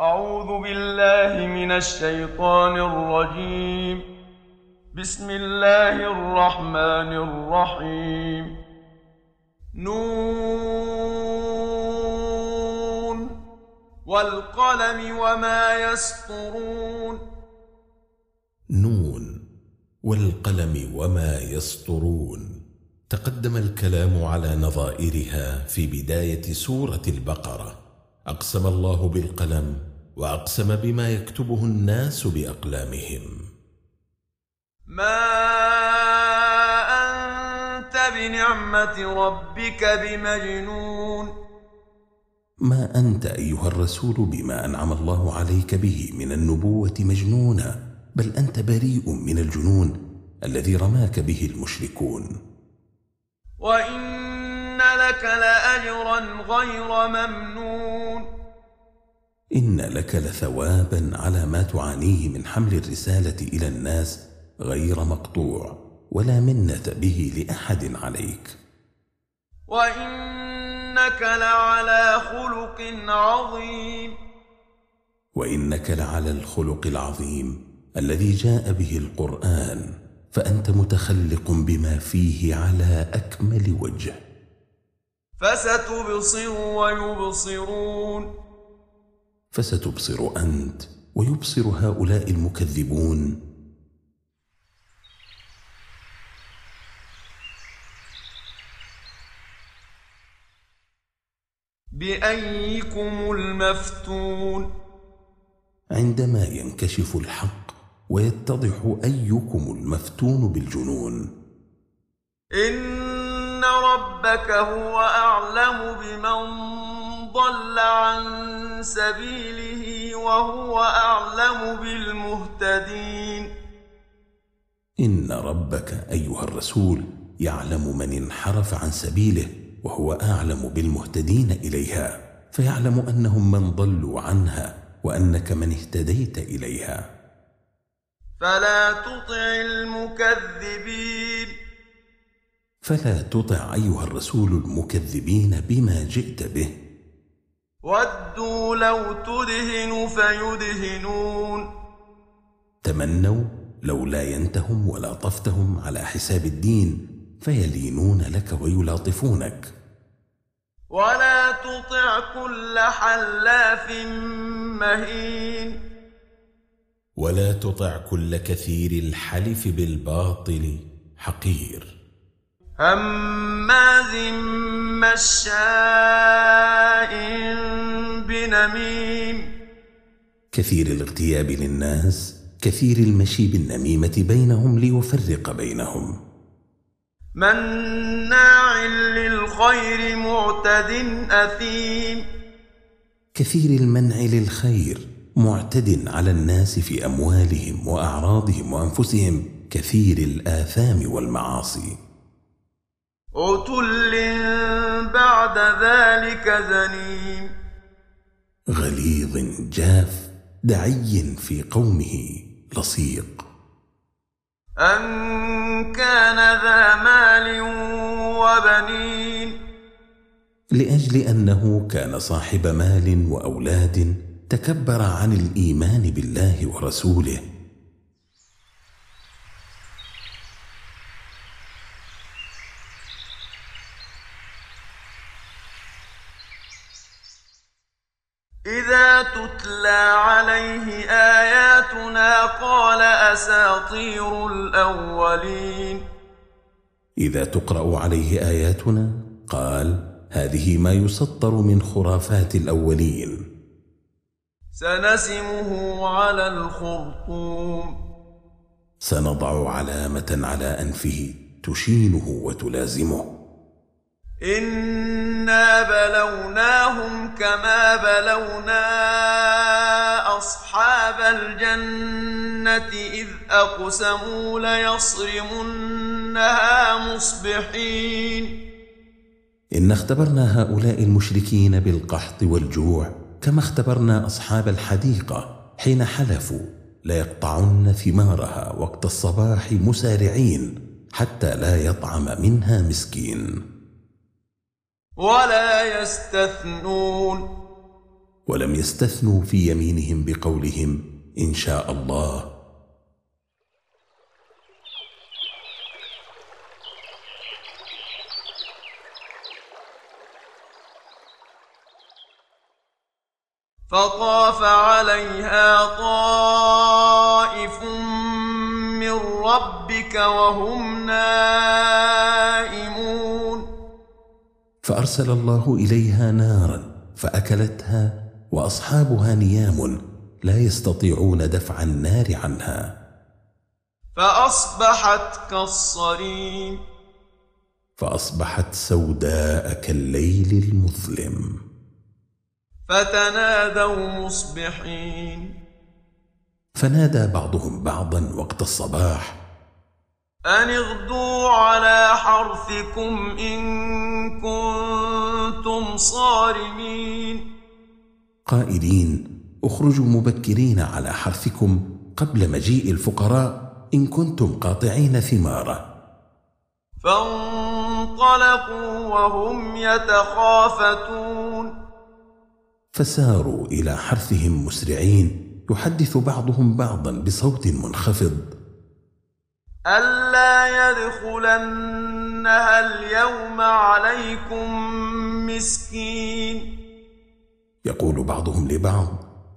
أعوذ بالله من الشيطان الرجيم. بسم الله الرحمن الرحيم. نون. والقلم وما يسطرون. نون. والقلم وما يسطرون. تقدم الكلام على نظائرها في بداية سورة البقرة. أقسم الله بالقلم وأقسم بما يكتبه الناس بأقلامهم. ما أنت بنعمة ربك بمجنون. ما أنت أيها الرسول بما أنعم الله عليك به من النبوة مجنونا بل أنت بريء من الجنون الذي رماك به المشركون. وإن لك لأجرا غير ممنون. إن لك لثوابا على ما تعانيه من حمل الرسالة إلى الناس غير مقطوع ولا منة به لأحد عليك. وإنك لعلى خلق عظيم. وإنك لعلى الخلق العظيم الذي جاء به القرآن فأنت متخلق بما فيه على أكمل وجه. فستبصر ويبصرون. فستبصر أنت ويبصر هؤلاء المكذبون. بأيكم المفتون؟ عندما ينكشف الحق ويتضح أيكم المفتون بالجنون. إن ربك هو أعلم بمن ضل عن سبيله وهو أعلم بالمهتدين ان ربك ايها الرسول يعلم من انحرف عن سبيله وهو اعلم بالمهتدين اليها فيعلم انهم من ضلوا عنها وانك من اهتديت اليها فلا تطع المكذبين فلا تطع أيها الرسول المكذبين بما جئت به. ودوا لو تدهن فيدهنون. تمنوا لو لا ينتهم ولاطفتهم على حساب الدين فيلينون لك ويلاطفونك. ولا تطع كل حلاف مهين. ولا تطع كل كثير الحلف بالباطل حقير. هماز مشاء بنميم. كثير الاغتياب للناس كثير المشي بالنميمه بينهم ليفرق بينهم. مناع للخير معتد أثيم. كثير المنع للخير معتد على الناس في أموالهم وأعراضهم وأنفسهم. كثير الآثام والمعاصي. عتل بعد ذلك زنيم غليظ جاف دعي في قومه لصيق أن كان ذا مال وبنين لاجل انه كان صاحب مال واولاد تكبر عن الايمان بالله ورسوله إذا تتلى عليه آياتنا قال أساطير الأولين إذا تقرأ عليه آياتنا قال هذه ما يسطر من خرافات الأولين. سنسمه على الخرطوم. سنضع علامة على أنفه تشينه وتلازمه. إنا بلوناهم كما بلونا الجنة إذ أقسموا ليصرمنها مصبحين. إن اختبرنا هؤلاء المشركين بالقحط والجوع كما اختبرنا أصحاب الحديقة حين حلفوا ليقطعن ثمارها وقت الصباح مسارعين حتى لا يطعم منها مسكين. ولا يستثنون. ولم يستثنوا في يمينهم بقولهم إن شاء الله. فطاف عليها طائف من ربك وهم نائمون. فأرسل الله إليها نارا فأكلتها وأصحابها نيام لا يستطيعون دفع النار عنها. فأصبحت كالصريم. فأصبحت سوداء كالليل المظلم. فتنادوا مصبحين. فنادى بعضهم بعضا وقت الصباح. أن اغدوا على حرثكم إن كنتم صارمين. قائلين اخرجوا مبكرين على حرثكم قبل مجيء الفقراء إن كنتم قاطعين ثماره. فانطلقوا وهم يتخافتون. فساروا إلى حرثهم مسرعين يحدث بعضهم بعضا بصوت منخفض. ألا يدخلنها اليوم عليكم مسكين. يقول بعضهم لبعض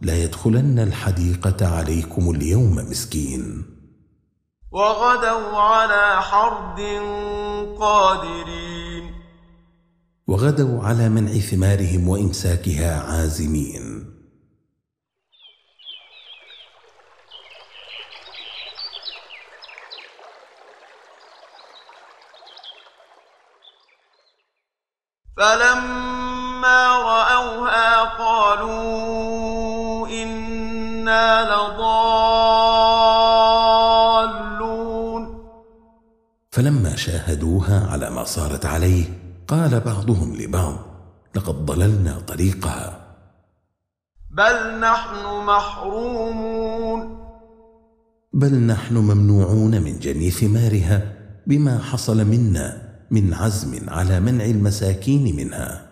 لا يدخلن الحديقة عليكم اليوم مسكين. وغدوا على حرد قادرين. وغدوا على منع ثمارهم وإمساكها عازمين فلما رأوها قالوا إنا لضالون. فلما شاهدوها على ما صارت عليه قال بعضهم لبعض لقد ضللنا طريقها بل نحن محرومون. بل نحن ممنوعون من جني ثمارها بما حصل منا من عزم على منع المساكين منها.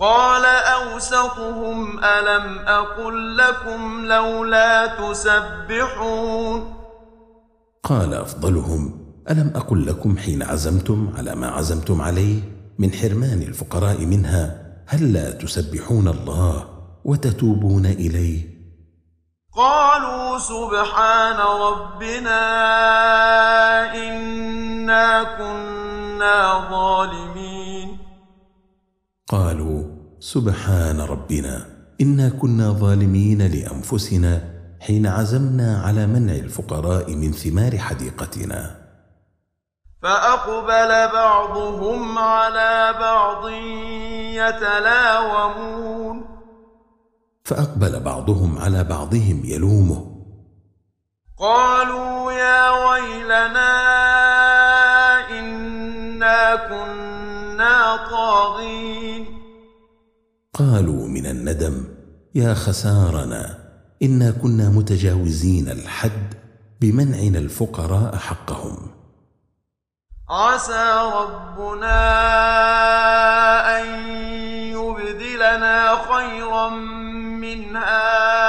قال أوسطهم ألم أقل لكم لولا تسبحون قال أفضلهم ألم أقل لكم حين عزمتم على ما عزمتم عليه من حرمان الفقراء منها هل لا تسبحون الله وتتوبون إليه؟ قالوا سبحان ربنا إنا كنا ظالمين. قالوا سبحان ربنا إنا كنا ظالمين لأنفسنا حين عزمنا على منع الفقراء من ثمار حديقتنا. فأقبل بعضهم على بعض يتلاومون. فأقبل بعضهم على بعضهم يلومه. قالوا يا ويلنا إنا كنا طاغين. قالوا من الندم يا خسارنا إنا كنا متجاوزين الحد بمنعنا الفقراء حقهم. عسى ربنا أن يبدلنا خيرا منها.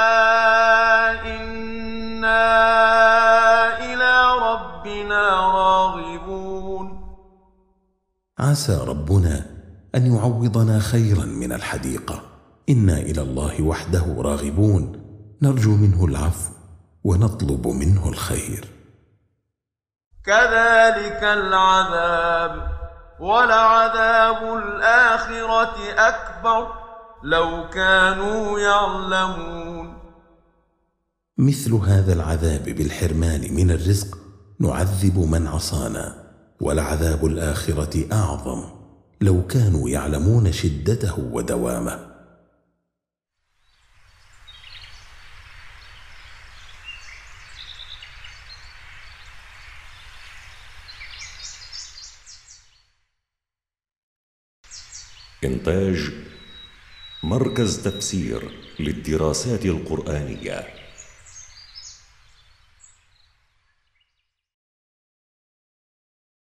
عسى ربنا أن يعوضنا خيرا من الحديقة. إنا إلى الله وحده راغبون. نرجو منه العفو ونطلب منه الخير. كذلك العذاب ولعذاب الآخرة أكبر. لو كانوا يعلمون. مثل هذا العذاب بالحرمان من الرزق نعذب من عصانا. ولعذاب الآخرة أعظم. لو كانوا يعلمون شدته ودوامه. إنتاج مركز تفسير للدراسات القرآنية.